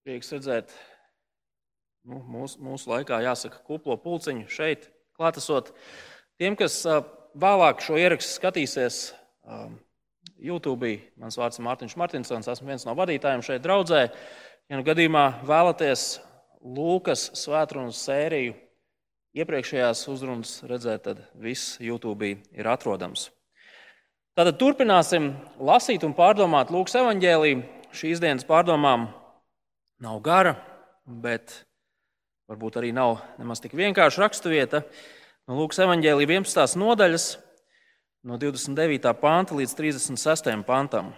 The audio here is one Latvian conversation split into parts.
Prieks redzēt, nu, mūsu, mūsu laikā jāsaka, kuplo pulciņu šeit, klātesot. Tiem, kas vēlāk šo ierakstu skatīsies YouTube, mans vārds ir Mārtiņš Martinsons, esmu viens no vadītājiem šeit draudzē. Ja nu gadījumā vēlaties Lūkas svētrunas sēriju iepriekšējās uzrunas redzēt, tad viss YouTube ir atrodams. Tātad turpināsim lasīt un pārdomāt Lūkas evanģēlīju. Šīs dienas pārdomām nav gara, bet varbūt arī nav nemaz tik vienkārša raksturvieta. No Lūkas evanģēlīja 11. nodaļas, no 29. panta līdz 36. pantam.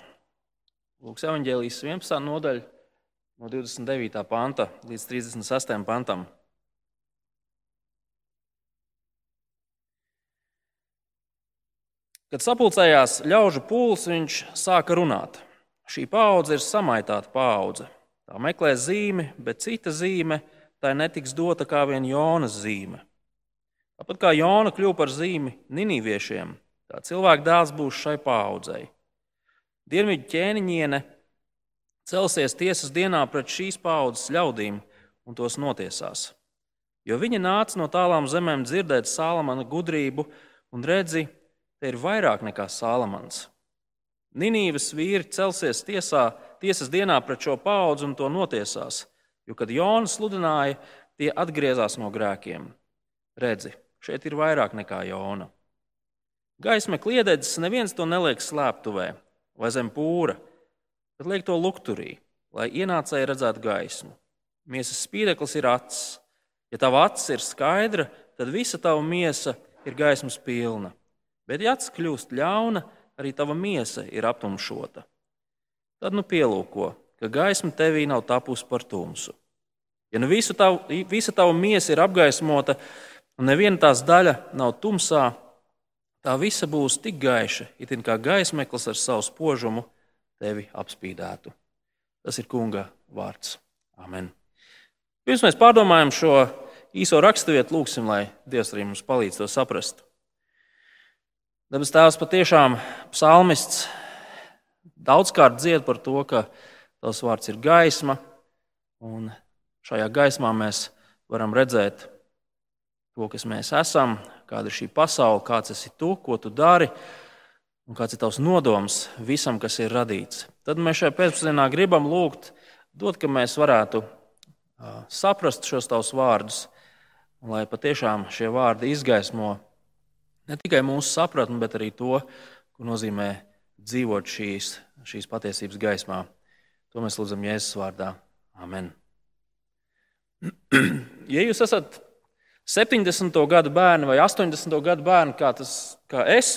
Lūkas evanģēlijas 11. nodaļa, no 29. panta līdz 36. pantam. Kad sapulcējās ļaužu pūlis, viņš sāka runāt. Šī paudze ir samaitāta paudze. Tā meklē zīmi, bet cita zīme tai netiks dota kā vien Jonas zīme. Tāpat kā Jona kļuva par zīmi Ninīviešiem, tā cilvēka dēls būs šai paudzei. Dienvidu ķēniņiene celsies tiesas dienā pret šīs paudzes ļaudīm un tos notiesās. Jo viņa nāca no tālām zemēm dzirdēt Sālamana gudrību un redzi, Te ir vairāk nekā Sālamans. Ninīvas vīri celsies tiesā, tiesas dienā pret šo paudzi un to notiesās, jo, kad Jonas sludināja, tie atgriezās no grēkiem. Redzi, šeit ir vairāk nekā Jona. Gaisma kliededzis, neviens to neliek slēptuvē vai zem pūra, bet liek to lukturī, lai ienācēji redzētu gaismu. Miesas spīdeklis ir acis. Ja tava acis ir skaidra, tad visa tava miesa ir gaismas pilna. Bet, ja acis kļūst ļauna, arī tava miesa ir aptumšota. Tad nu pielūko, ka gaisma tevī nav tapusi par tumsu. Ja nu tavu, visa tava miesa ir apgaismota, un neviena tās daļa nav tumsā, tā visa būs tik gaiša, it kā gaismeklis ar savu spožumu tevi apspīdētu. Tas ir kunga vārds. Amen. Pirms mēs pārdomājam šo īso raksturvietu, lūgsim, lai Dievs arī mums palīdz to saprast. Debes Tēvs patiešām psalmists daudzkārt dzied par to, ka tavs vārds ir gaisma, un šajā gaismā mēs varam redzēt to, kas mēs esam, kāda ir šī pasaule, kāds esi tu, ko tu dari, un kāds ir tavs nodoms visam, kas ir radīts. Tad mēs šajā pēcpusdienā gribam lūgt, dot, ka mēs varētu saprast šos tavus vārdus, un lai patiešām šie vārdi izgaismo Ne tikai mūsu sapratni, bet arī to, ko nozīmē dzīvot šīs, šīs patiesības gaismā. To mēs lūdzam Jēzus vārdā. Amen. Ja jūs esat 70. gadu bērni vai 80. gadu bērni, kā, tas, kā es,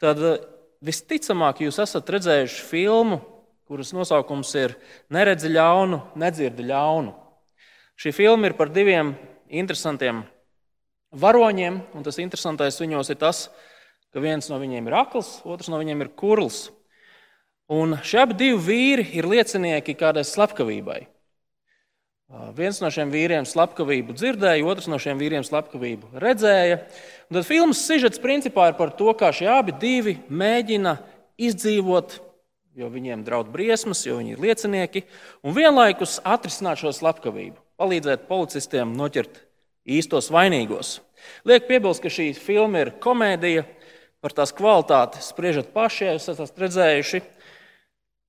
tad eh, visticamāk jūs esat redzējuši filmu, kuras nosaukums ir Neredzi ļaunu, nedzirdi ļaunu. Šī filma ir par diviem interesantiem varoņiem, un tas interesantais viņos ir tas, ka viens no viņiem ir akls, otrs no viņiem ir kurls. Un šie abi divi vīri ir liecinieki kādai slepkavībai. Viens no šiem vīriem slepkavību dzirdēja, otrs no šiem vīriem slepkavību redzēja. Un tad filmas sižets principā ir par to, kā šie abi divi mēģina izdzīvot, jo viņiem draud briesmas, jo viņi ir liecinieki, un vienlaikus atrisināt šo slepkavību, palīdzēt policistiem noķert īstos vainīgos. Liek piebilst, ka šī filma ir komēdija, par tās kvalitāti spriežat paši, ja esat redzējuši.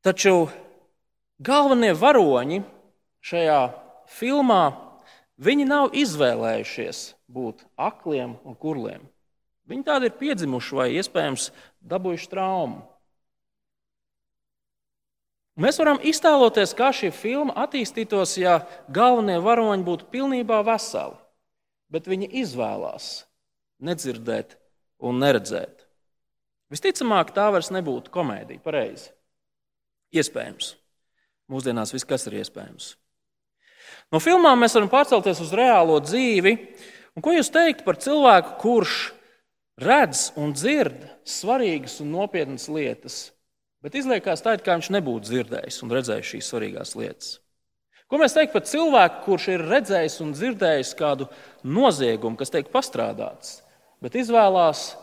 Taču galvenie varoņi šajā filmā nav izvēlējušies būt akliem un kurliem. Viņi tādi ir piedzimuši vai iespējams dabūjuši traumu. Mēs varam iztēloties, kā šī filma attīstītos, ja galvenie varoņi būtu pilnībā veseli bet viņi izvēlās nedzirdēt un neredzēt. Visticamāk, tā vairs nebūtu komēdija. Pareizi. Iespējams. Mūsdienās viss kas ir iespējams. No filmām mēs varam pārcelties uz reālo dzīvi. Un ko jūs teikt par cilvēku, kurš redz un dzird svarīgas un nopietnas lietas, bet izliekās tā, it kā viņš nebūtu dzirdējis un redzējis šīs svarīgās lietas? Ko mēs teiktu par cilvēku, kurš ir redzējis un dzirdējis kādu noziegumu, kas tiek pastrādāts, bet izvēlās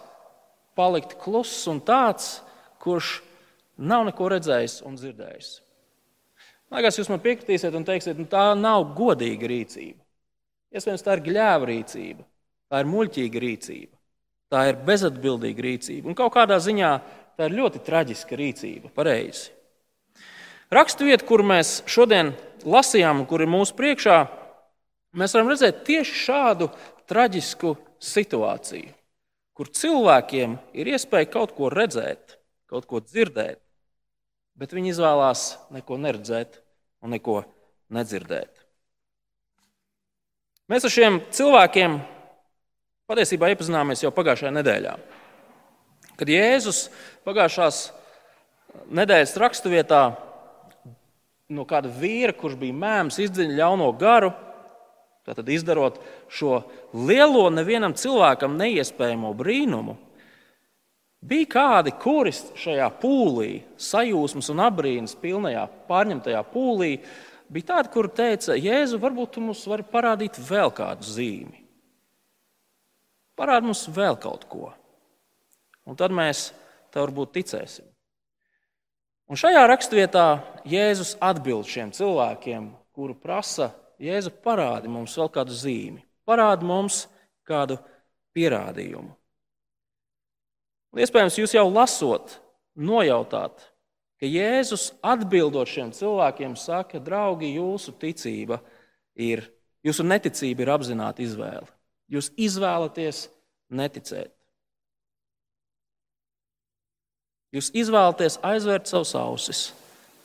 palikt kluss un tāds, kurš nav neko redzējis un dzirdējis? Man liekas, jūs man piekritīsiet un teiksiet, nu, tā nav godīga rīcība. Iespējams, tā ir gļēva rīcība, tā ir muļķīga rīcība, tā ir bezatbildīga rīcība. Un kaut kādā ziņā tā ir ļoti traģiska rīcība. Pareizi. Raksturvieta, kur mēs šodien lasījām, kur ir mūsu priekšā, mēs varam redzēt tieši šādu traģisku situāciju, kur cilvēkiem ir iespēja kaut ko redzēt, kaut ko dzirdēt, bet viņi izvēlās neko neredzēt un neko nedzirdēt. Mēs ar šiem cilvēkiem patiesībā iepazināmies jau pagājušajā nedēļā. Kad Jēzus pagājušās nedēļas raksturvietā no kāda vīra, kurš bija mēms, izdziņa ļauno garu, tad izdarot šo lielo, nevienam cilvēkam neiespējamo brīnumu, Bija kādi, kuri šajā pūlī, sajūsmas un abrīnas pilnajā, pārņemtajā pūlī, bija tādi, kuri teica, Jēzu, varbūt tu mums vari parādīt vēl kādu zīmi. Parādi mums vēl kaut ko. Un tad mēs tev varbūt ticēsim. Un šajā raksturvietā Jēzus atbild šiem cilvēkiem, kuri prasa, Jēzu, parādi mums vēl kādu zīmi, parādi mums kādu pierādījumu. Iespējams, jūs jau lasot, nojautāt, ka Jēzus atbildot šiem cilvēkiem, saka, draugi, jūsu ticība ir, jūsu neticība ir apzināta izvēle. Jūs izvēlaties neticēt. Jūs izvēlaties aizvērt savus ausis,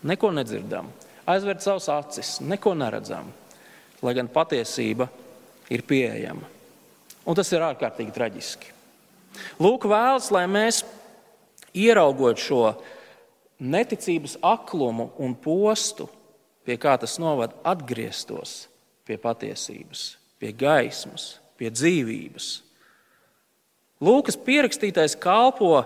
neko nedzirdam, aizvērt savus acis, neko neredzam, lai gan patiesība ir pieejama. Un tas ir ārkārtīgi traģiski. Lūk, vēlas, lai mēs ieraugot šo neticības aklumu un postu, pie kā tas novada, atgrieztos pie patiesības, pie gaismas, pie dzīvības. Lūkas pierakstītais kalpo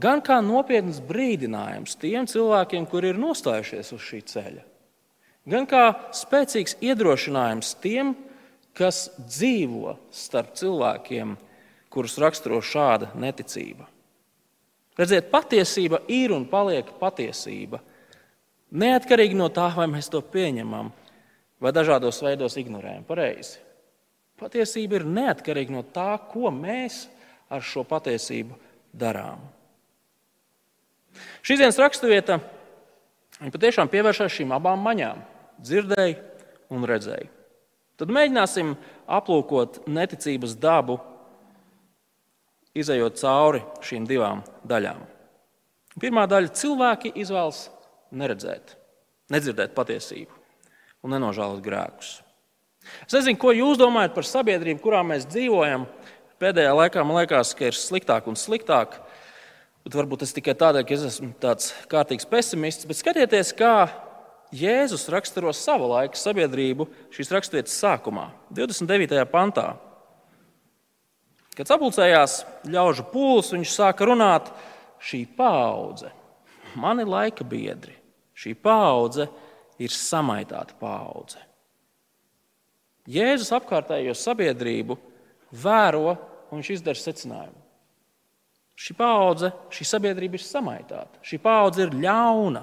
gan kā nopietns brīdinājums tiem cilvēkiem, kuri ir nostājušies uz šī ceļa, gan kā spēcīgs iedrošinājums tiem, kas dzīvo starp cilvēkiem, kurus raksturo šāda neticība. Redziet, patiesība ir un paliek patiesība. Neatkarīgi no tā, vai mēs to pieņemam vai dažādos veidos ignorējam. Pareizi. Patiesība ir neatkarīga no tā, ko mēs ar šo patiesību darām. Šīs dienas raksturvieta patiešām pievēršas šīm abām maņām - dzirdēji un redzēji. Tad mēģināsim aplūkot neticības dabu izējot cauri šīm divām daļām. Pirmā daļa - cilvēki izvēlas neredzēt, nedzirdēt patiesību un nenožēlot grēkus. Es nezinu, ko jūs domājat par sabiedrību, kurā mēs dzīvojam. Pēdējā laikā man liekas, ka ir sliktāk un sliktāk. Bet varbūt tas tikai tādēļ, ka es esmu tāds kārtīgs pesimists. Bet skatieties, kā Jēzus raksturo savu laiku sabiedrību šīs raksturvietas sākumā, 29. pantā. Kad sapulcējās ļaužu pūlis, viņš sāka runāt, šī paudze, mani laika biedri, šī paudze ir samaitāta paudze. Jēzus apkārtējo sabiedrību vēro un viņš izdara secinājumu. Šī paudze, šī sabiedrība ir samaitāta, šī paudze ir ļauna.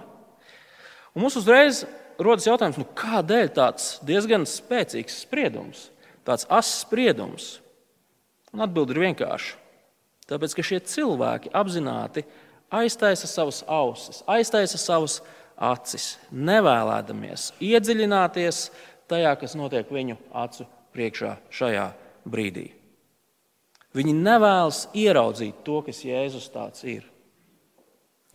Un mums uzreiz rodas jautājums, nu kādēļ tāds diezgan spēcīgs spriedums, tāds asins spriedums? Un atbildi ir vienkārša. Tāpēc, ka šie cilvēki apzināti aiztaisa savas ausis, aiztaisa savas acis, nevēlēdamies iedziļināties tajā, kas notiek viņu acu priekšā šajā brīdī. Viņi nevēlas ieraudzīt to, kas Jēzus tāds ir.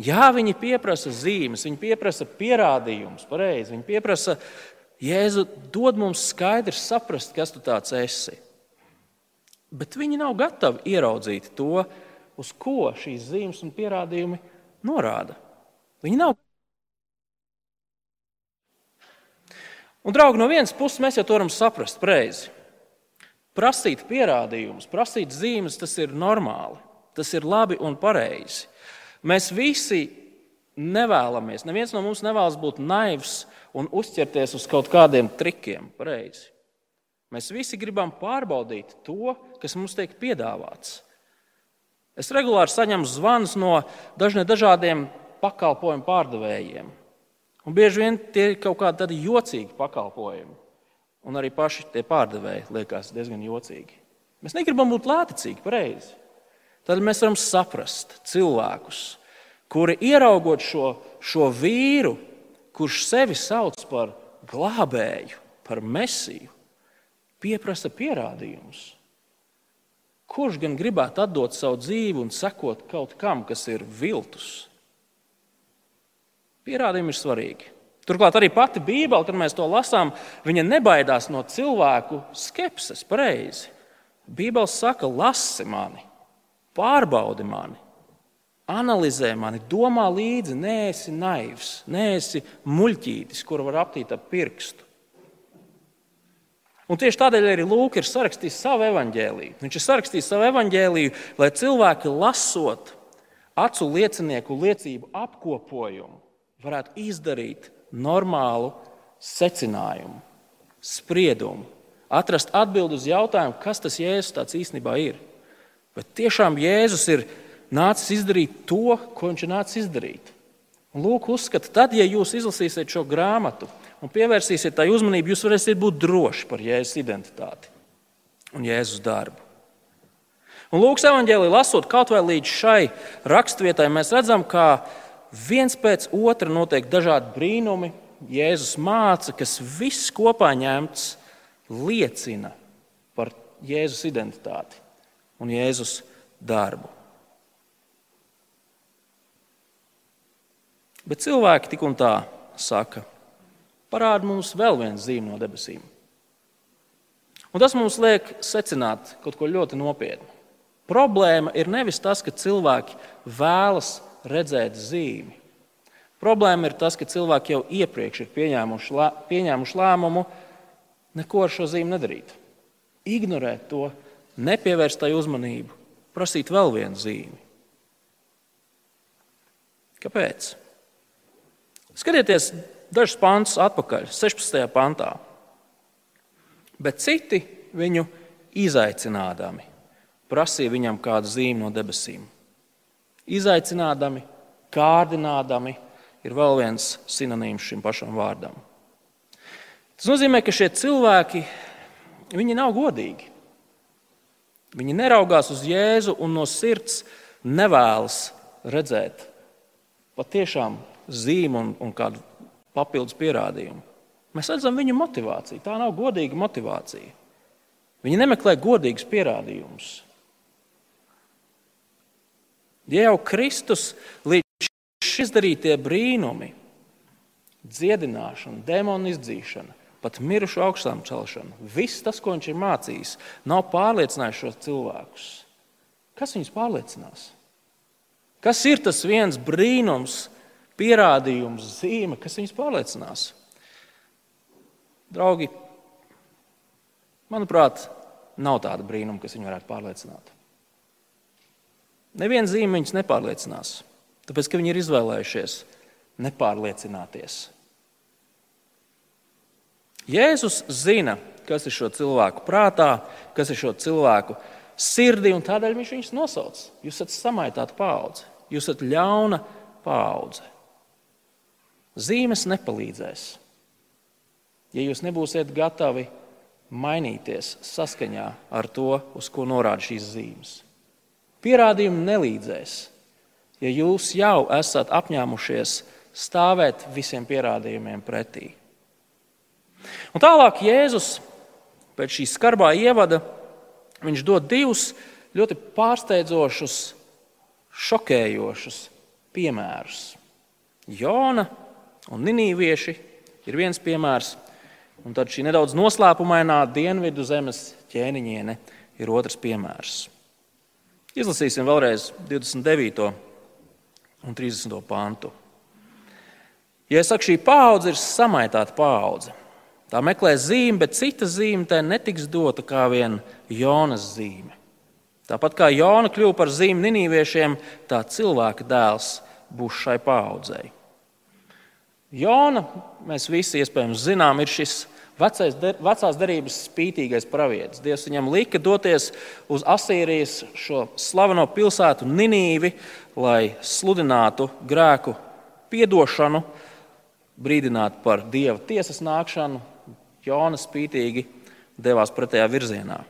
Jā, viņi pieprasa zīmes, viņi pieprasa pierādījumus, pareizi. Viņi pieprasa, Jēzu, dod mums skaidri saprast, kas tu tāds esi bet viņi nav gatavi ieraudzīt to, uz ko šīs zīmes un pierādījumi norāda. Viņi nav. Un, draugi, no vienas puses mēs jau to varam saprast pareizi. Prasīt pierādījumus, prasīt zīmes, tas ir normāli, tas ir labi un pareizi. Mēs visi nevēlamies, neviens no mums nevēlas būt naivs un uzķerties uz kaut kādiem trikiem. Pareizi. Mēs visi gribam pārbaudīt to, kas mums tiek piedāvāts. Es regulāri saņemu zvanus no dažādiem pakalpojumu pārdevējiem. Un bieži vien tie ir kaut kādi jocīgi pakalpojumi. Un arī paši tie pārdevēji liekas diezgan jocīgi. Mēs negribam būt lētcīgi, pareizi. Tad mēs varam saprast cilvēkus, kuri ieraugot šo, šo vīru, kurš sevi sauc par glābēju, par mesiju, pieprasa pierādījumus. Kurš gan gribētu atdot savu dzīvi un sekot kaut kam, kas ir viltus? Pierādījumi ir svarīgi. Turklāt arī pati Bībele, kad mēs to lasām, viņa nebaidās no cilvēku skepses. Pareizi. Bībele saka, lasi mani, pārbaudi mani, analizē mani, domā līdzi, neesi naivs, neesi muļķītis, kuru var aptīt ap pirkstu. Un tieši tādēļ arī Lūks ir sarakstījis savu evaņģēlīju. Viņš ir sarakstījis savu evaņģēlīju, lai cilvēki lasot acu liecinieku liecību apkopojumu, varētu izdarīt normālu secinājumu, spriedumu, atrast atbildi uz jautājumu, kas tas Jēzus tāds īstenībā ir. Bet tiešām Jēzus ir nācis izdarīt to, ko viņš ir nācis izdarīt. Un Lūk, uzskata, tad, ja jūs izlasīsiet šo grāmatu un pievērsīsiet tai uzmanību, jūs varēsiet būt droši par Jēzus identitāti un Jēzus darbu. Un Lūks evanģēlī lasot kaut vai līdz šai raksturvietai, mēs redzam, ka viens pēc otra notiek dažādi brīnumi. Jēzus māca, kas viss kopā ņemts liecina par Jēzus identitāti un Jēzus darbu. Bet cilvēki tik un tā saka, parāda mums vēl vienu zīmi no debesīm. Un tas mums liek secināt kaut ko ļoti nopietnu. Problēma ir nevis tas, ka cilvēki vēlas redzēt zīmi. Problēma ir tas, ka cilvēki jau iepriekš ir pieņēmuši, lē, pieņēmuši lēmumu neko ar šo zīmi nedarīt. Ignorēt to, nepievērst tai uzmanību, prasīt vēl vienu zīmi. Kāpēc? Skatieties dažus pantus atpakaļ, 16. pantā. Bet citi viņu izaicinādami prasīja viņam kādu zīmi no debesīm. Izaicinādami, kārdinādami ir vēl viens sinonīms šim pašam vārdam. Tas nozīmē, ka šie cilvēki nav godīgi. Viņi neraugās uz Jēzu un no sirds nevēlas redzēt patiešām zīmu un, un kādu papildus pierādījumu. Mēs redzam viņu motivāciju. Tā nav godīga motivācija. Viņi nemeklē godīgus pierādījumus. Ja jau Kristus līdz šim izdarītie brīnumi, dziedināšana, demonu izdzīšana, pat mirušu augstām celšana, viss tas, ko viņš ir mācījis, nav pārliecinājis šos cilvēkus. Kas viņus pārliecinās? Kas ir tas viens brīnums, pierādījums, zīme, kas viņus pārliecinās. Draugi, manuprāt, nav tāda brīnuma, kas viņu varētu pārliecināt. Neviena zīme viņus nepārliecinās, tāpēc ka viņi ir izvēlējušies nepārliecināties. Jēzus zina, kas ir šo cilvēku prātā, kas ir šo cilvēku sirdī, un tādēļ viņš viņus nosauc. Jūs esat samaitāta paudze, jūs esat ļauna paudze. Zīmes nepalīdzēs. Ja jūs nebūsiet gatavi mainīties saskaņā ar to, uz ko norāda šīs zīmes, pierādījumi nelīdzēs. Ja jūs jau esat apņēmušies stāvēt visiem pierādījumiem pretī. Un tālāk Jēzus pēc šī skarbā ievada viņš dod divus ļoti pārsteidzošus, šokējošus piemērus. Jona un Ninīvieši ir viens piemērs, un tad šī nedaudz noslēpumainā dienvidu zemes ķēniņiene ir otrs piemērs. Izlasīsim vēlreiz 29. un 30. pantu. Ja es saku, šī paudze ir samaitāta paudze, tā meklē zīmi, bet cita zīme tai netiks dota kā vien Jonas zīme. Tāpat kā Jona kļuva par zīmi ninīviešiem, tā cilvēka dēls būs šai paudzei. Jona, mēs visi iespējams zinām, ir šis vecais, vecās derības spītīgais pravietis. Dievs viņam lika doties uz Asīrijas šo slaveno pilsētu Ninīvi, lai sludinātu grēku piedošanu brīdināt par dieva tiesas nākšanu, Jona spītīgi devās pretējā virzienā.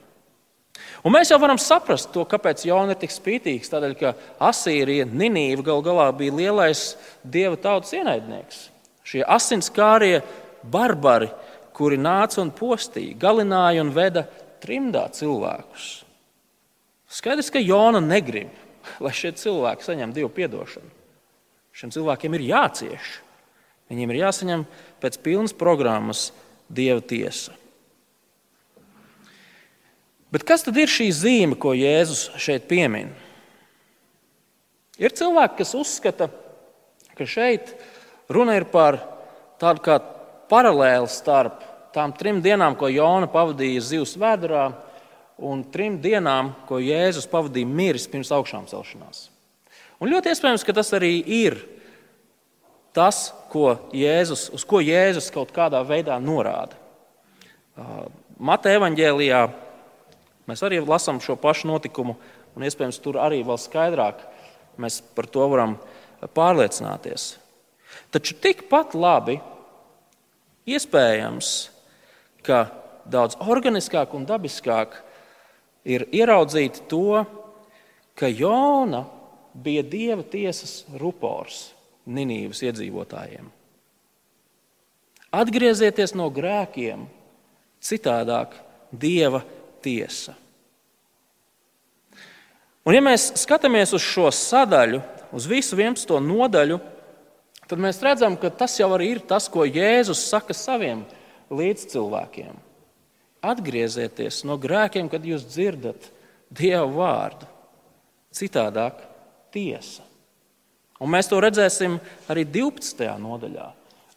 Un mēs jau varam saprast to, kāpēc Jona ir tik spītīgs. Tādēļ, ka Asīrija, Ninīva gal galā bija lielais dieva tautas ienaidnieks. Šie asinskārie barbari, kuri nāca un postīja, galināja un veda trimdā cilvēkus. Skaidrs, ka Jona negrib, lai šie cilvēki saņem dievu piedošanu. Šiem cilvēkiem ir jācieš. Viņiem ir jāsaņem pēc pilnas programmas dieva tiesa. Bet kas tad ir šī zīme, ko Jēzus šeit piemin? Ir cilvēki, kas uzskata, ka šeit runa ir par tādu kā paralēli starp tām trim dienām, ko Jona pavadīja zivs vēdā, un trim dienām, ko Jēzus pavadīja miris pirms augšām celšanās. Un ļoti iespējams, ka tas arī ir tas, ko Jēzus, uz ko Jēzus kaut kādā veidā norāda. Mateja evanģēlijā mēs arī lasām šo pašu notikumu, un iespējams tur arī vēl skaidrāk mēs par to varam pārliecināties. Taču tikpat labi iespējams, ka daudz organiskāk un dabiskāk ir ieraudzīt to, ka Jona bija dieva tiesas rupors Ninīvas iedzīvotājiem. Atgriezieties no grēkiem, citādāk dieva tiesa. Un, ja mēs skatāmies uz šo sadaļu, uz visu 11. nodaļu, tad mēs redzam, ka tas jau arī ir tas, ko Jēzus saka saviem līdzcilvēkiem. Atgriezieties no grēkiem, kad jūs dzirdat Dieva vārdu. Citādāk tiesa. Un mēs to redzēsim arī 12. nodaļā.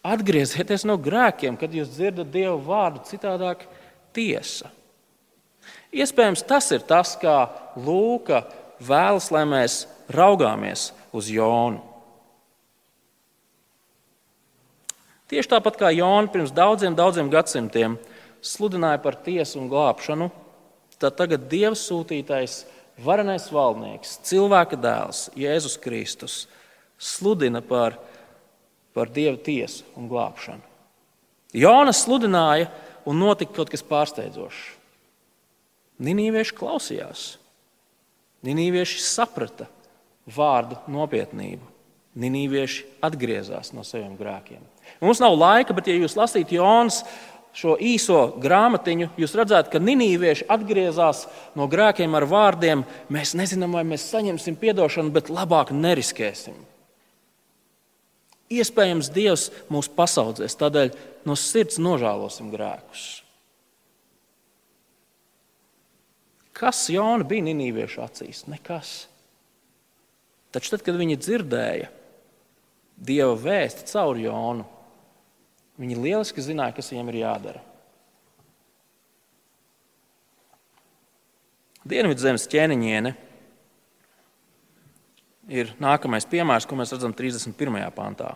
Atgriezieties no grēkiem, kad jūs dzirdat Dieva vārdu, citādāk tiesa. Iespējams, tas ir tas, kā Lūka vēlas, lai mēs raugāmies uz Jonu. Tieši tāpat kā Jona pirms daudziem, daudziem gadsimtiem sludināja par tiesu un glābšanu, tad tagad Dieva sūtītais, varenais valdnieks, cilvēka dēls, Jēzus Kristus, sludina par, par Dieva tiesu un glābšanu. Jonas sludināja, un notika kaut kas pārsteidzošs. Ninīvieši klausījās, Ninīvieši saprata vārdu nopietnību. Ninīvieši atgriezās no saviem grēkiem. Mums nav laika, bet, ja jūs lasītu Jonas šo īso grāmatiņu, jūs redzētu, ka Ninīvieši atgriezās no grēkiem ar vārdiem: Mēs nezinām, vai mēs saņemsim atdošanu, bet labāk neriskēsim. Iespējams, Dievs mūs pasaudzēs, tādēļ no sirds nožēlosim grēkus. Kas Jona bija Ninīviešu acīs? Nekas. Taču tad, kad viņi dzirdēja Dieva vēsti caur Jonu, viņi lieliski zināja, kas viņiem ir jādara. Dienvidzemes ķēniņiene ir nākamais piemērs, ko mēs redzam 31. pantā.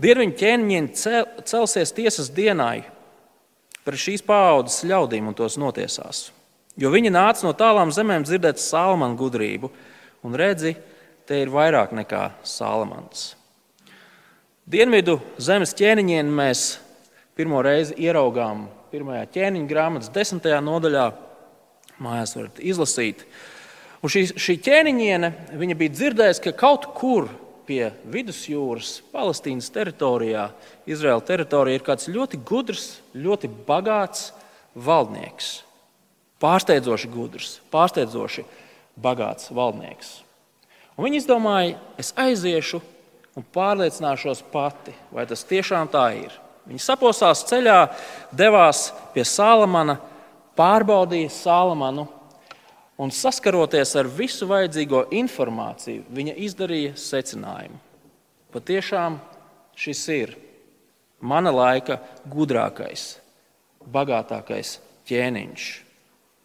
Dieviņa ķēniņi cel, celsies tiesas dienai par šīs paaudzes ļaudīm un tos notiesās. Jo viņi nāca no tālām zemēm dzirdēt Salmanu gudrību, un redzi, te ir vairāk nekā Salmans. Dienvidu zemes ķēniņiem mēs pirmo reizi ieraugām pirmajā ķēniņa grāmatas desmitajā nodaļā. Mājās varat izlasīt, Un šī, šī ķēniņiene bija dzirdējusi, ka kaut kur pie vidusjūras, Palestīnas teritorijā, Izraēla teritorijā ir kāds ļoti gudrs, ļoti bagāts valdnieks. Pārsteidzoši gudrs, pārsteidzoši bagāts valdnieks. Un viņi izdomāja, es aiziešu un pārliecināšos pati, vai tas tiešām tā ir. Viņi saposās ceļā, devās pie Salamana, pārbaudīja Salamanu un saskaroties ar visu vajadzīgo informāciju, viņa izdarīja secinājumu. Patiešām šis ir mana laika gudrākais, bagātākais ķēniņš,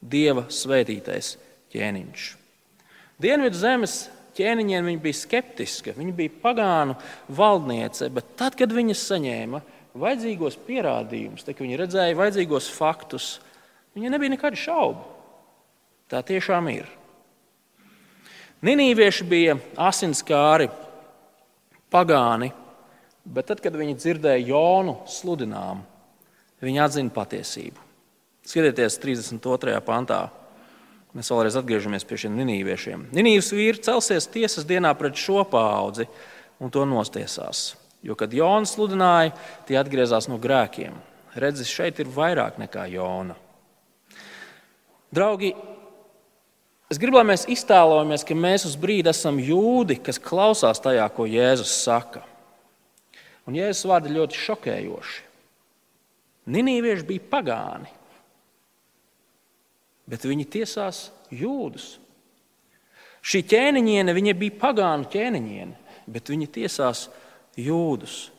dieva svētītais ķēniņš. Dienvidu zemes ķēniņiem viņa bija skeptiska, viņa bija pagānu valdniece, bet tad, kad viņa saņēma vajadzīgos pierādījumus, tad, kad viņa redzēja vajadzīgos faktus, viņa nebija nekādu šaubu. Tā tiešām ir. Ninīvieši bija asinskāri, pagāni, bet tad, kad viņi dzirdēja Jonu sludinājumu, viņi atzina patiesību. Skatieties, 32. pantā. Mēs vēlreiz atgriežamies pie šiem ninīviešiem. Ninīvas vīri celsies tiesas dienā pret šo paudzi un to nostiesās. Jo, kad Jonas sludināja, tie atgriezās no grēkiem. Redzes, šeit ir vairāk nekā Jona. Draugi, es gribu, lai mēs iztēlojamies, ka mēs uz brīdi esam jūdi, kas klausās tajā, ko Jēzus saka. Un Jēzus vārdi ļoti šokējoši. Ninīvieši bija pagāni bet viņi tiesās jūdus. Šī ķēniņiene bija pagānu ķēniņiene, bet viņi tiesās jūdus.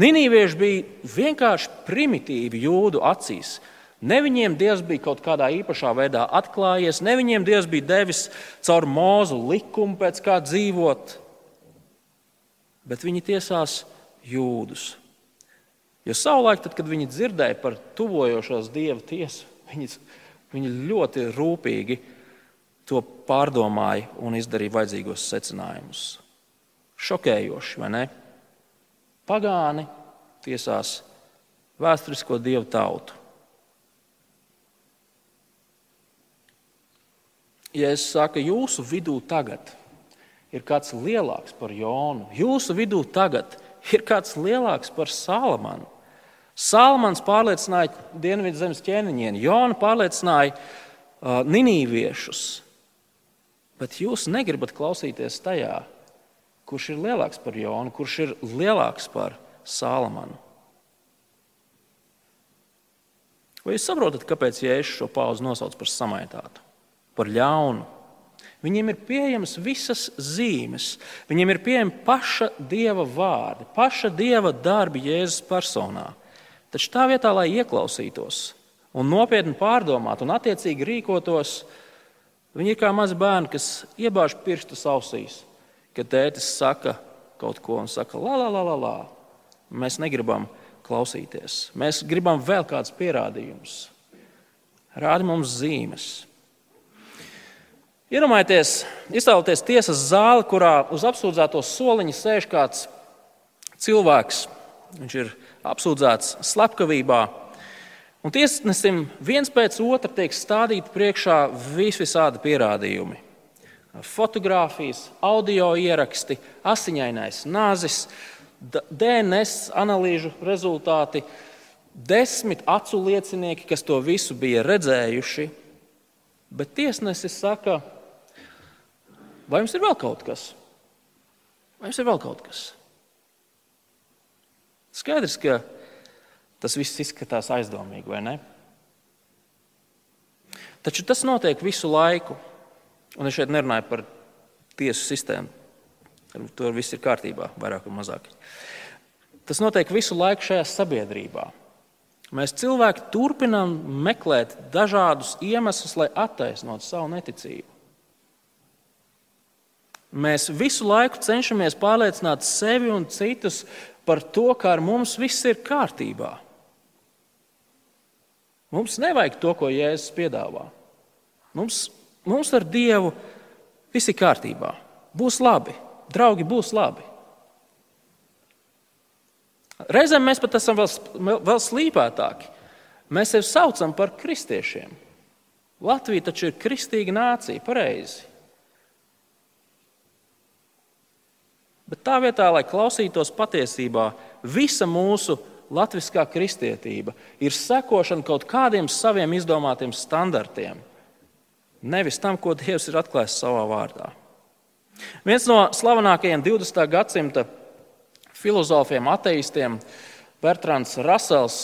Ninīvieši bija vienkārši primitīvi jūdu acīs. Ne viņiem Dievs bija kaut kādā īpašā veidā atklājies, ne viņiem Dievs bija devis caur mūzu likumu, pēc kā dzīvot, bet viņi tiesās jūdus. Jo savulaik, tad, kad viņi dzirdēja par tuvojošos dieva tiesu, viņi Viņi ļoti rūpīgi to pārdomāja un izdarīja vajadzīgos secinājumus. Šokējoši, vai ne? Pagāni tiesās vēsturisko dievu tautu. Ja es saku, jūsu vidū tagad ir kāds lielāks par Jonu, jūsu vidū tagad ir kāds lielāks par Salamanu, Salmans pārliecināja Dienvidu zemes ķēniņieni, Jona pārliecināja uh, ninīviešus. Bet jūs negribat klausīties tajā, kurš ir lielāks par Jonu, kurš ir lielāks par Salmanu. Vai jūs saprotat, kāpēc Jēzus šo pauzi nosauc par samaitātu, par ļaunu? Viņiem ir pieejamas visas zīmes, viņiem ir pieejama paša dieva vārdi, paša dieva darbi Jēzus personā. Taču tā vietā, lai ieklausītos un nopietni pārdomātu un attiecīgi rīkotos, viņi ir kā mazi bērni, kas iebāž pirkstus ausīs, kad tētis saka kaut ko un saka, la, la, la, la, la. Mēs negribam klausīties. Mēs gribam vēl kādus pierādījumus. Rādi mums zīmes. Iedomājieties, iztēloties tiesas zāli, kurā uz apsūdzēto soliņa sēž kāds cilvēks. Viņš ir apsūdzēts slepkavībā. Un tiesnesim viens pēc otra tiek stādīti priekšā visvisādi pierādījumi. Fotogrāfijas, audio ieraksti, asiņainais nāzis, DNS analīžu rezultāti, desmit acu liecinieki, kas to visu bija redzējuši. Bet tiesnesis saka, vai jums ir vēl kaut kas? Vai jums ir vēl kaut kas? Skaidrs, ka tas viss izskatās aizdomīgi, vai ne? Taču tas notiek visu laiku. Un es šeit nerunāju par tiesu sistēmu. Tur viss ir kārtībā, vairāk vai mazāk. Tas notiek visu laiku šajā sabiedrībā. Mēs cilvēki turpinām meklēt dažādus iemeslus, lai attaisnotu savu neticību. Mēs visu laiku cenšamies pārliecināt sevi un citus par to, ka ar mums viss ir kārtībā. Mums nevajag to, ko Jēzus piedāvā. Mums, mums ar Dievu viss ir kārtībā. Būs labi, draugi, būs labi. Reizēm mēs pat esam vēl, vēl slīpētāki. Mēs sevi saucam par kristiešiem. Latvija taču ir kristīga nācija, pareizi. Bet tā vietā, lai klausītos patiesībā, visa mūsu latviskā kristietība ir sekošana kaut kādiem saviem izdomātiem standartiem, nevis tam, ko Dievs ir atklājis savā vārdā. Viens no slavenākajiem 20. gadsimta filozofiem, ateistiem, Bertrands Rasels,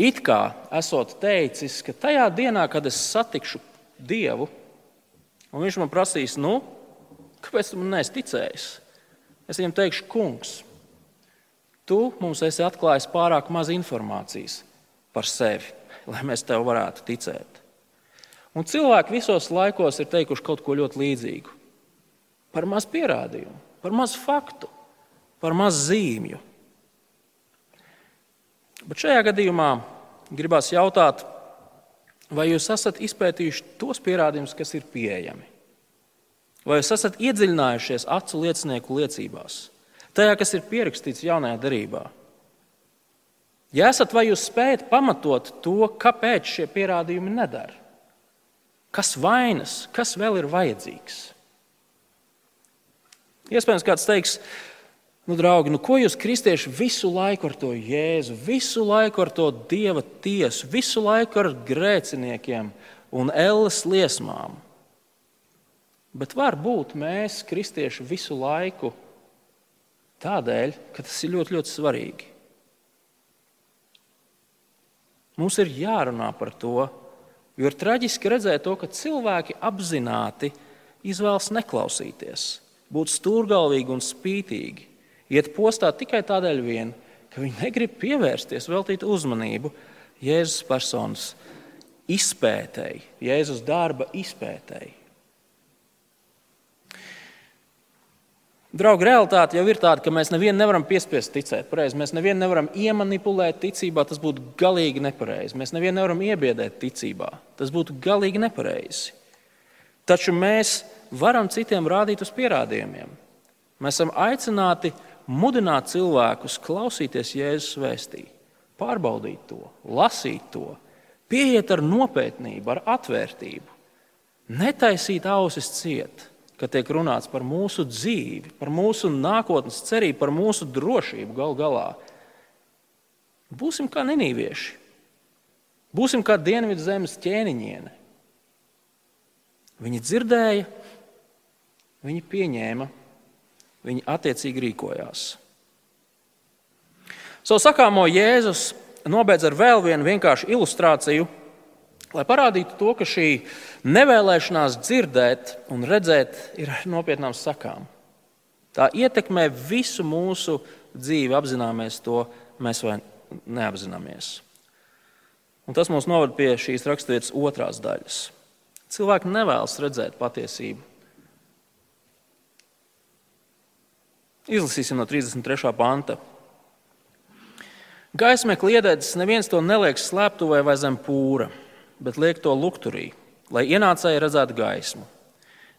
it kā esot teicis, ka tajā dienā, kad es satikšu Dievu, un viņš man prasīs, nu, kāpēc tu man neesi ticējis? Es viņam teikšu, kungs, tu mums esi atklājis pārāk maz informācijas par sevi, lai mēs tev varētu ticēt. Un cilvēki visos laikos ir teikuši kaut ko ļoti līdzīgu. Par maz pierādījumu, par maz faktu, par maz zīmju. Bet šajā gadījumā gribās jautāt, vai jūs esat izpētījuši tos pierādījumus, kas ir pieejami? Vai jūs esat iedziļinājušies acu liecinieku liecībās? tajā, kas ir pierakstīts jaunajā darbā. Ja esat, vai jūs spējat pamatot to, kāpēc šie pierādījumi nedara? Kas vainas, kas vēl ir vajadzīgs? Iespējams, kāds teiks, nu, draugi, nu, ko jūs kristieši visu laiku ar to jēzu, visu laiku ar to dieva tiesu, visu laiku ar grēciniekiem un elles liesmām? Bet varbūt mēs, kristieši, visu laiku tādēļ, ka tas ir ļoti, ļoti svarīgi. Mums ir jārunā par to, jo ir traģiski redzēt to, ka cilvēki apzināti izvēlas neklausīties, būt stūrgalvīgi un spītīgi, iet postā tikai tādēļ, vien, ka viņi negrib pievērsties, veltīt uzmanību Jēzus personas izpētēji, Jēzus darba izpētēji. Draugi, realitāte jau ir tāda, ka mēs nevienu nevaram piespiest ticēt pareizi. Mēs nevienu nevaram iemanipulēt ticībā, tas būtu galīgi nepareizi. Mēs nevienu nevaram iebiedēt ticībā, tas būtu galīgi nepareizi. Taču mēs varam citiem rādīt uz pierādījumiem. Mēs esam aicināti mudināt cilvēkus klausīties Jēzus vēstī, pārbaudīt to, lasīt to, pieiet ar nopietnību, ar atvērtību, netaisīt ausis ciet kad tiek runāts par mūsu dzīvi, par mūsu nākotnes cerību, par mūsu drošību gal galā. Būsim kā nenīvieši, būsim kā dienvidu zemes ķēniņiene. Viņi dzirdēja, viņi pieņēma, viņi attiecīgi rīkojās. Savu sakāmo Jēzus nobeidz ar vēl vienu vienkāršu ilustrāciju Lai parādītu to, ka šī nevēlēšanās dzirdēt un redzēt ir nopietnām sakām. Tā ietekmē visu mūsu dzīvi, apzināmies to mēs vai neapzināmies. Un tas mums novada pie šīs raksturvietas otrās daļas. Cilvēki nevēlas redzēt patiesību. Izlasīsim no 33. panta. Gaismē kliedētas neviens to neliek slēptuvē vai zem pūra bet liek to lukturī, lai ienācēji redzētu gaismu.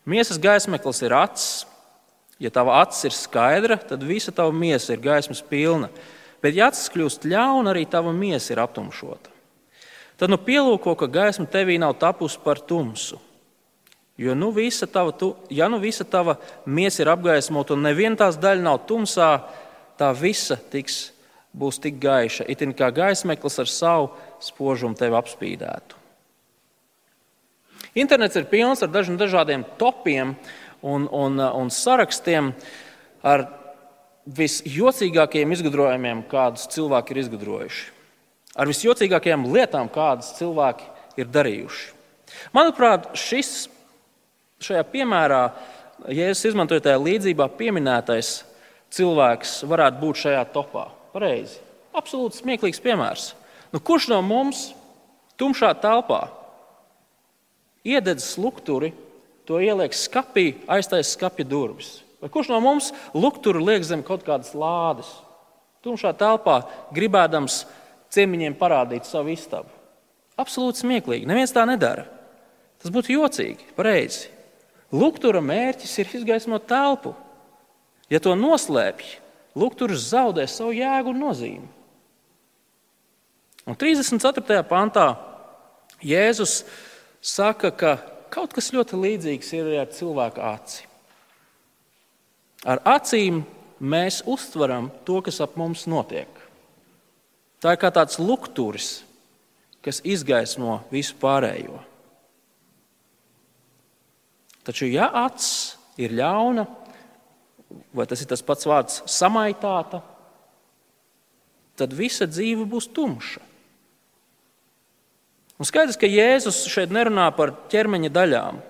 Miesas gaismeklis ir acis. Ja tava acis ir skaidra, tad visa tava miesa ir gaismas pilna. Bet, ja acis kļūst ļauna, arī tava miesa ir aptumšota. Tad nu pielūko, ka gaisma tevī nav tapusi par tumsu. Jo nu visa tava, tu, ja nu visa tava miesa ir apgaismota un neviena tās daļa nav tumsā, tā visa tiks, būs tik gaiša, itin kā gaismeklis ar savu spožumu tevi apspīdētu. Internets ir pilns ar dažādiem topiem un, un, un sarakstiem ar visjocīgākajiem izgudrojumiem, kādus cilvēki ir izgudrojuši. Ar visjocīgākajām lietām, kādas cilvēki ir darījuši. Manuprāt, šis šajā piemērā, ja es izmantoju tajā līdzībā, pieminētais cilvēks varētu būt šajā topā. Pareizi. Absolūti smieklīgs piemērs. Nu, kurš no mums tumšā telpā iededz lukturi, to ieliek skapī, aiztais skapja durvis. Vai kurš no mums lukturu liek zem kaut kādas lādes? Tumšā telpā gribēdams ciemiņiem parādīt savu istabu. Absolūti smieklīgi. Neviens tā nedara. Tas būtu jocīgi, pareizi. Luktura mērķis ir izgaismot telpu. Ja to noslēpj, lukturis zaudē savu jēgu un nozīmi. Un 34. pantā Jēzus saka, ka kaut kas ļoti līdzīgs ir ar cilvēka aci. Ar acīm mēs uztveram to, kas ap mums notiek. Tā ir kā tāds lukturis, kas izgaismo visu pārējo. Taču, ja acis ir ļauna, vai tas ir tas pats vārds samaitāta, tad visa dzīve būs tumša. Un skaidrs, ka Jēzus šeit nerunā par ķermeņa daļām,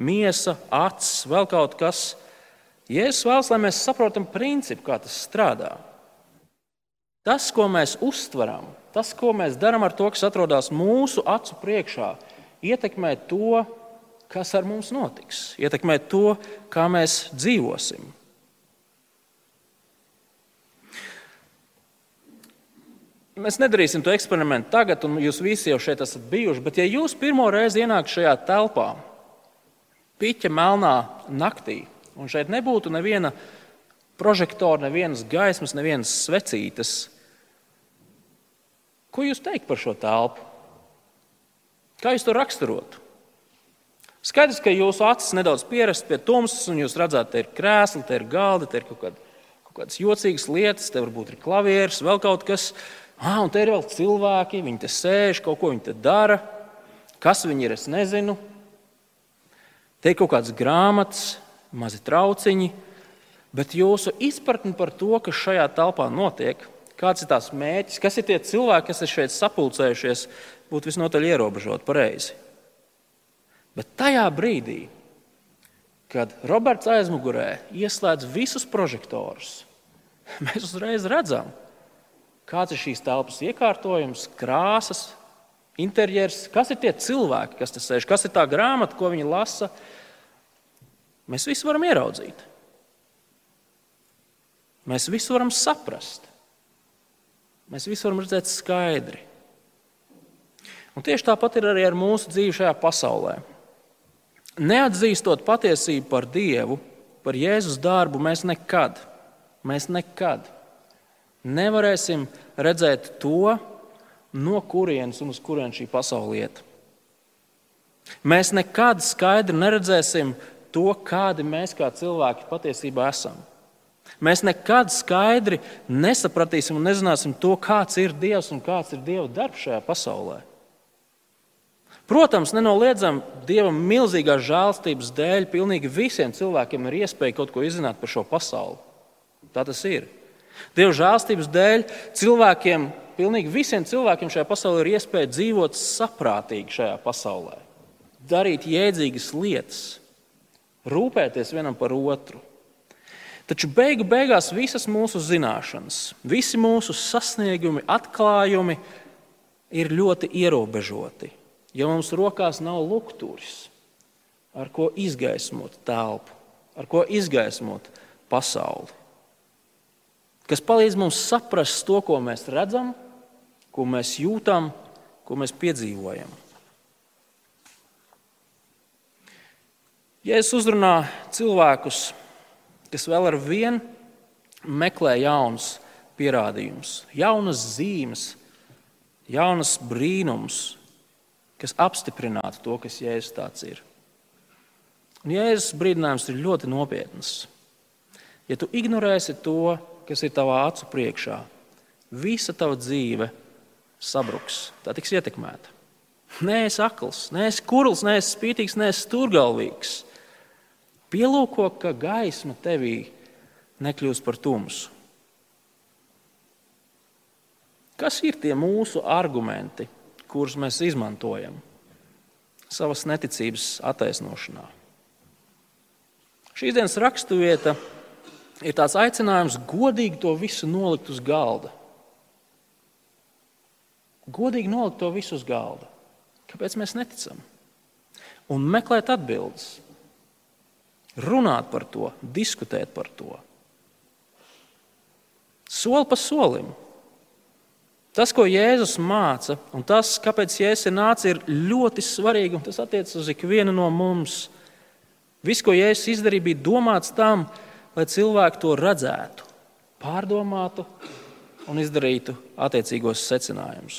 miesa, acis, vēl kaut kas. Jēzus vēlas, lai mēs saprotam principu, kā tas strādā. Tas, ko mēs uztveram, tas, ko mēs darām ar to, kas atrodas mūsu acu priekšā, ietekmē to, kas ar mums notiks, ietekmē to, kā mēs dzīvosim. Mēs nedarīsim to eksperimentu tagad, un jūs visi jau šeit esat bijuši. Bet, ja jūs pirmo reizi ienākat šajā telpā, piķa melnā naktī, un šeit nebūtu neviena prožektora, nevienas gaismas, nevienas svecītes. Ko jūs teikt par šo telpu? Kā jūs to raksturotu? Skaidrs, ka jūsu acis nedaudz pierast pie tumsas, un jūs redzat, te ir krēsli, te ir galdi, te ir kaut, kāda, kaut kādas jocīgas lietas, te varbūt ir klavieris, vēl kaut kas. Ah, un te ir vēl cilvēki, viņi te sēž, kaut ko viņi te dara. Kas viņi ir, es nezinu. Te ir kaut kādas grāmatas, mazi trauciņi, bet jūsu izpratne par to, kas šajā telpā notiek, kāds ir tās mērķis, kas ir tie cilvēki, kas ir šeit sapulcējušies, būtu visnotaļ ierobežot pareizi. Bet tajā brīdī, kad Roberts aizmugurē ieslēdz visus prožektorus, mēs uzreiz redzam, kāds ir šīs telpas iekārtojums, krāsas, interjers, kas ir tie cilvēki, kas te sēž, kas ir tā grāmata, ko viņi lasa. Mēs visi varam ieraudzīt. Mēs visi varam saprast. Mēs visi varam redzēt skaidri. Un tieši tāpat ir arī ar mūsu dzīvi šajā pasaulē. Neatzīstot patiesību par Dievu, par Jēzus darbu, mēs nekad, mēs nekad nevarēsim redzēt to, no kurienes un uz kurienes šī pasaule iet. Mēs nekad skaidri neredzēsim to, kādi mēs kā cilvēki patiesībā esam. Mēs nekad skaidri nesapratīsim un nezināsim to, kāds ir Dievs un kāds ir Dieva darbs šajā pasaulē. Protams, nenoliedzam, Dievam milzīgās žēlstības dēļ pilnīgi visiem cilvēkiem ir iespēja kaut ko izzināt par šo pasauli. Tā tas ir. Dieva žēlstības dēļ cilvēkiem, pilnīgi visiem cilvēkiem šajā pasaulē ir iespēja dzīvot saprātīgi šajā pasaulē, darīt jēdzīgas lietas, rūpēties vienam par otru. Taču beigu beigās visas mūsu zināšanas, visi mūsu sasniegumi, atklājumi ir ļoti ierobežoti. Ja mums rokās nav lukturis, ar ko izgaismot telpu, ar ko izgaismot pasauli kas palīdz mums saprast to, ko mēs redzam, ko mēs jūtam, ko mēs piedzīvojam. Ja es uzrunā cilvēkus, kas vēl ar vienu meklē jaunus pierādījumus, jaunas zīmes, jaunas brīnums, kas apstiprinātu to, kas Jēzus tāds ir. Un Jēzus brīdinājums ir ļoti nopietns. Ja tu ignorēsi to, kas ir tavā acu priekšā, visa tava dzīve sabruks, tā tiks ietekmēta. Nē, es akls, nē, es kurls, nē, es spītīgs, nē, es stūrgalvīgs. Pielūko, ka gaisma tevī nekļūst par tumsu. Kas ir tie mūsu argumenti, kurus mēs izmantojam savas neticības attaisnošanā? Šīs dienas raksturvieta ir tāds aicinājums godīgi to visu nolikt uz galda. Godīgi nolikt to visu uz galda. Kāpēc mēs neticam? Un meklēt atbildes, runāt par to, diskutēt par to. Soli pa solim. Tas, ko Jēzus māca, un tas, kāpēc Jēzus ir nācis, ir ļoti svarīgi, un tas attiecas uz ikvienu no mums. Viss, ko Jēzus izdarīja, bija domāts tam, lai lai cilvēki to redzētu, pārdomātu un izdarītu attiecīgos secinājumus.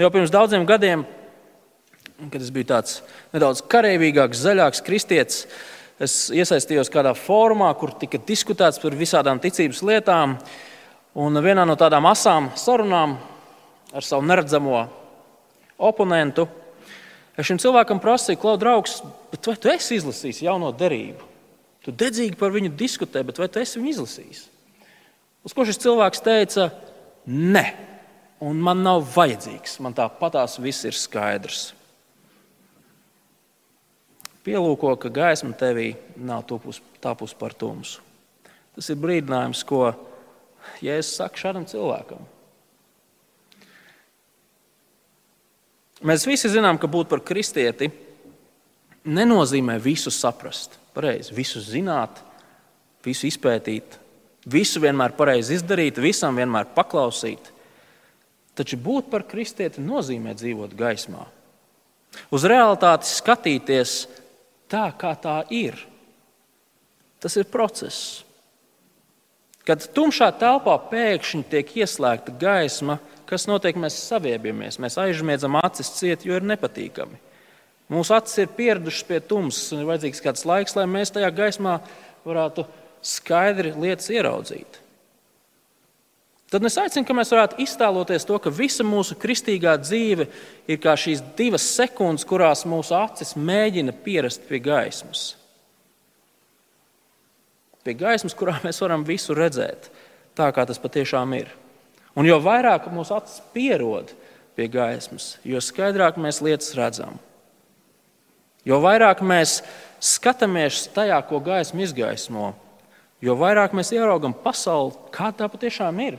Jau pirms daudziem gadiem, kad es biju tāds nedaudz karavīgāks, zaļāks kristietis, es iesaistījos kādā fórumā, kur tika diskutēts par visādām ticības lietām. Un vienā no tādām asām sarunām ar savu neredzamo oponentu es šim cilvēkam prasīju, Klau, draugs, vai tu esi izlasījis jauno derību? Tu dedzīgi par viņu diskutē, bet vai tu esi viņu izlasījis? Uz ko šis cilvēks teica, nē, un man nav vajadzīgs. Man tāpatās viss ir skaidrs. Pielūko, ka gaisma tevī nav tāpus par tumsu. Tas ir brīdinājums, ko Jēzus saka šādam cilvēkam. Mēs visi zinām, ka būt par kristieti nenozīmē visu saprast pareizi, visu zināt, visu izpētīt, visu vienmēr pareizi izdarīt, visam vienmēr paklausīt. Taču būt par kristieti nozīmē dzīvot gaismā. Uz realitāti skatīties tā, kā tā ir. Tas ir process. Kad tumšā telpā pēkšņi tiek ieslēgta gaisma, kas notiek? Mēs saviebamies, mēs aizmiedzam acis ciet, jo ir nepatīkami. Mūsu acis ir pieradušas pie tumsas, un ir vajadzīgs kāds laiks, lai mēs tajā gaismā varētu skaidri lietas ieraudzīt. Tad es aicinu, ka mēs varētu iztēloties to, ka visa mūsu kristīgā dzīve ir kā šīs divas sekundes, kurās mūsu acis mēģina pierast pie gaismas. Pie gaismas, kurā mēs varam visu redzēt, tā kā tas patiešām ir. Un jo vairāk mūsu acis pierod pie gaismas, jo skaidrāk mēs lietas redzam. Jo vairāk mēs skatāmies tajā, ko gaisma izgaismo, jo vairāk mēs ieraugam pasauli, kā tā patiešām ir.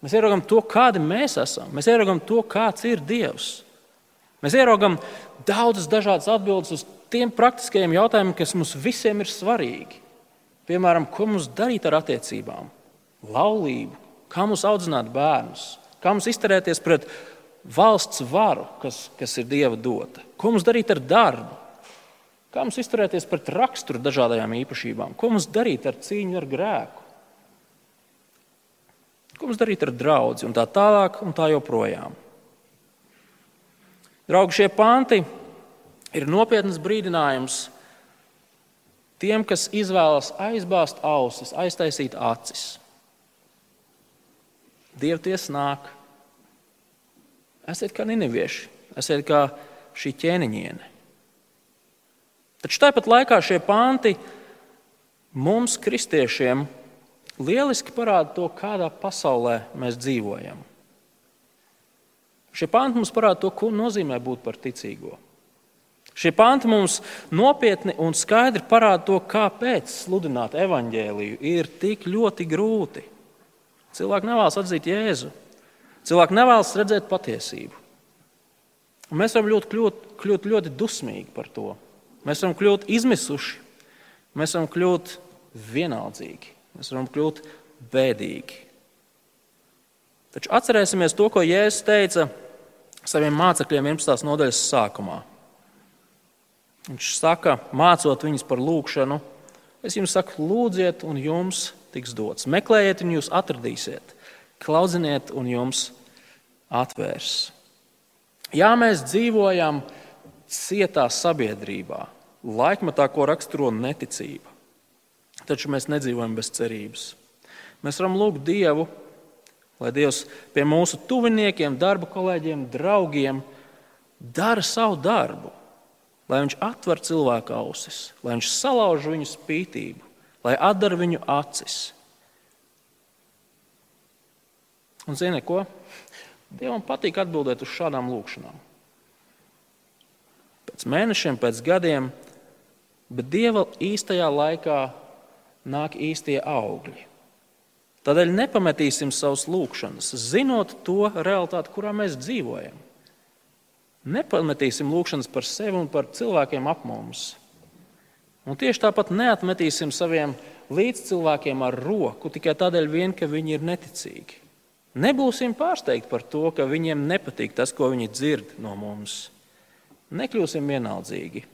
Mēs ieraugām to, kādi mēs esam. Mēs ieraugām to, kāds ir Dievs. Mēs ieraugām daudzas dažādas atbildes uz tiem praktiskajiem jautājumiem, kas mums visiem ir svarīgi. Piemēram, ko mums darīt ar attiecībām, laulību, kā mums audzināt bērnus, kā mums izturēties pret valsts varu, kas, kas ir Dieva dota, ko mums darīt ar darbu, kā mums izturēties pret raksturu dažādajām īpašībām, ko mums darīt ar cīņu ar grēku. Ko mums darīt ar draugu un tā tālāk un tā joprojām? Draugi, šie panti ir nopietns brīdinājums tiem, kas izvēlas aizbāzt ausis, aiztaisīt acis. Dievties nāk. Esiet kā ninivieši, esiet kā šī ķēniņiene. Taču tāpat laikā šie panti mums, kristiešiem, lieliski parāda to, kādā pasaulē mēs dzīvojam. Šie panti mums parāda to, ko nozīmē būt par ticīgo. Šie panti mums nopietni un skaidri parāda to, kāpēc sludināt evaņģēliju ir tik ļoti grūti. Cilvēki nevēlas atzīt Jēzu. Cilvēki nevēlas redzēt patiesību. Un mēs varam ļoti, kļūt, kļūt ļoti dusmīgi par to. Mēs varam kļūt izmisuši, mēs varam kļūt vienaldzīgi. Mēs varam kļūt bēdīgi. Taču atcerēsimies to, ko Jēzus teica saviem mācekļiem 11. nodaļas sākumā. Viņš saka, mācot viņus par lūgšanu, es jums saku, lūdziet, un jums tiks dots. Meklējiet, un jūs atradīsiet. Klaudziniet, un jums atvērs. Jā, mēs dzīvojam cietā sabiedrībā, laikmatā, ko raksturo neticība taču mēs nedzīvojam bez cerības. Mēs varam lūgt Dievu, lai Dievs pie mūsu tuviniekiem, darba kolēģiem, draugiem dara savu darbu, lai Viņš atver cilvēku ausis, lai Viņš salauž viņu spītību, lai atdara viņu acis. Un zini, ko? Dievam patīk atbildēt uz šādām lūkšanām. Pēc mēnešiem, pēc gadiem, bet Dieva īstajā laikā nāk īstie augļi. Tādēļ nepametīsim savus lūgšanas, zinot to realitāti, kurā mēs dzīvojam. Nepametīsim lūgšanas par sevi un par cilvēkiem ap mums. Un tieši tāpat neatmetīsim saviem līdzcilvēkiem ar roku tikai tādēļ, vien, ka viņi ir neticīgi. Nebūsim pārsteigti par to, ka viņiem nepatīk tas, ko viņi dzird no mums. Nekļūsim vienaldzīgi.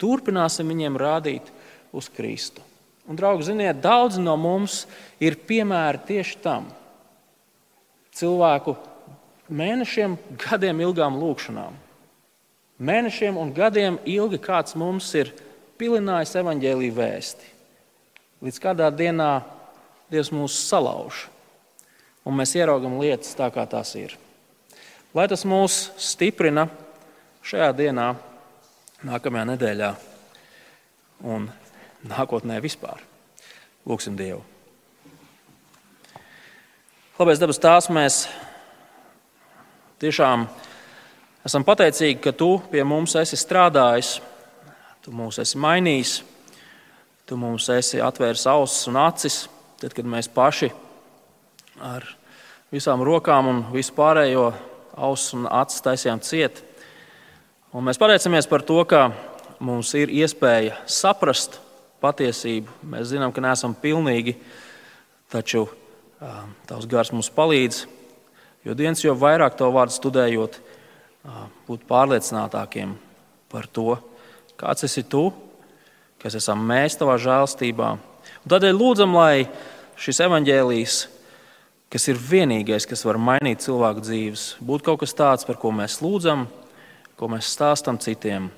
Turpināsim viņiem rādīt uz Kristu. Un, draugi, ziniet, daudz no mums ir piemēri tieši tam. Cilvēku mēnešiem, gadiem ilgām lūkšanām. Mēnešiem un gadiem ilgi kāds mums ir pilinājis evaņģēlīju vēsti. Līdz kādā dienā Dievs mūs salauž, un mēs ieraugam lietas tā, kā tās ir. Lai tas mūs stiprina šajā dienā, nākamajā nedēļā un nākotnē vispār. Lūksim Dievu. Labais dabas tās mēs tiešām esam pateicīgi, ka Tu pie mums esi strādājis, Tu mūs esi mainījis, Tu mums esi atvēris ausis un acis, tad, kad mēs paši ar visām rokām un visu pārējo ausis un acis taisījām ciet. Un mēs pateicamies par to, ka mums ir iespēja saprast patiesību. Mēs zinām, ka neesam pilnīgi, taču Tavs gars mums palīdz. Jo dienas jau vairāk to vārdu studējot, būt pārliecinātākiem par to, kāds esi tu, kas esam mēs tavā žēlstībā. Un tādēļ lūdzam, lai šis evaņģēlijs, kas ir vienīgais, kas var mainīt cilvēku dzīves, būtu kaut kas tāds, par ko mēs lūdzam, ko mēs stāstam citiem.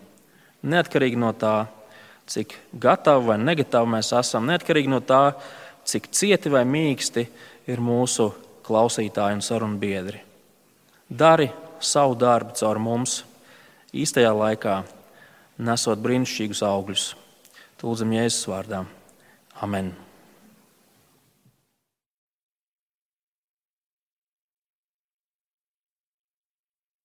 Neatkarīgi no tā, cik gatavi vai negatavi mēs esam, neatkarīgi no tā, cik cieti vai mīksti ir mūsu klausītāji un sarunu biedri. Dari savu darbu caur mums īstajā laikā, nesot brīnišķīgus augļus. Lūdzam, Jēzus vārdā. Amen!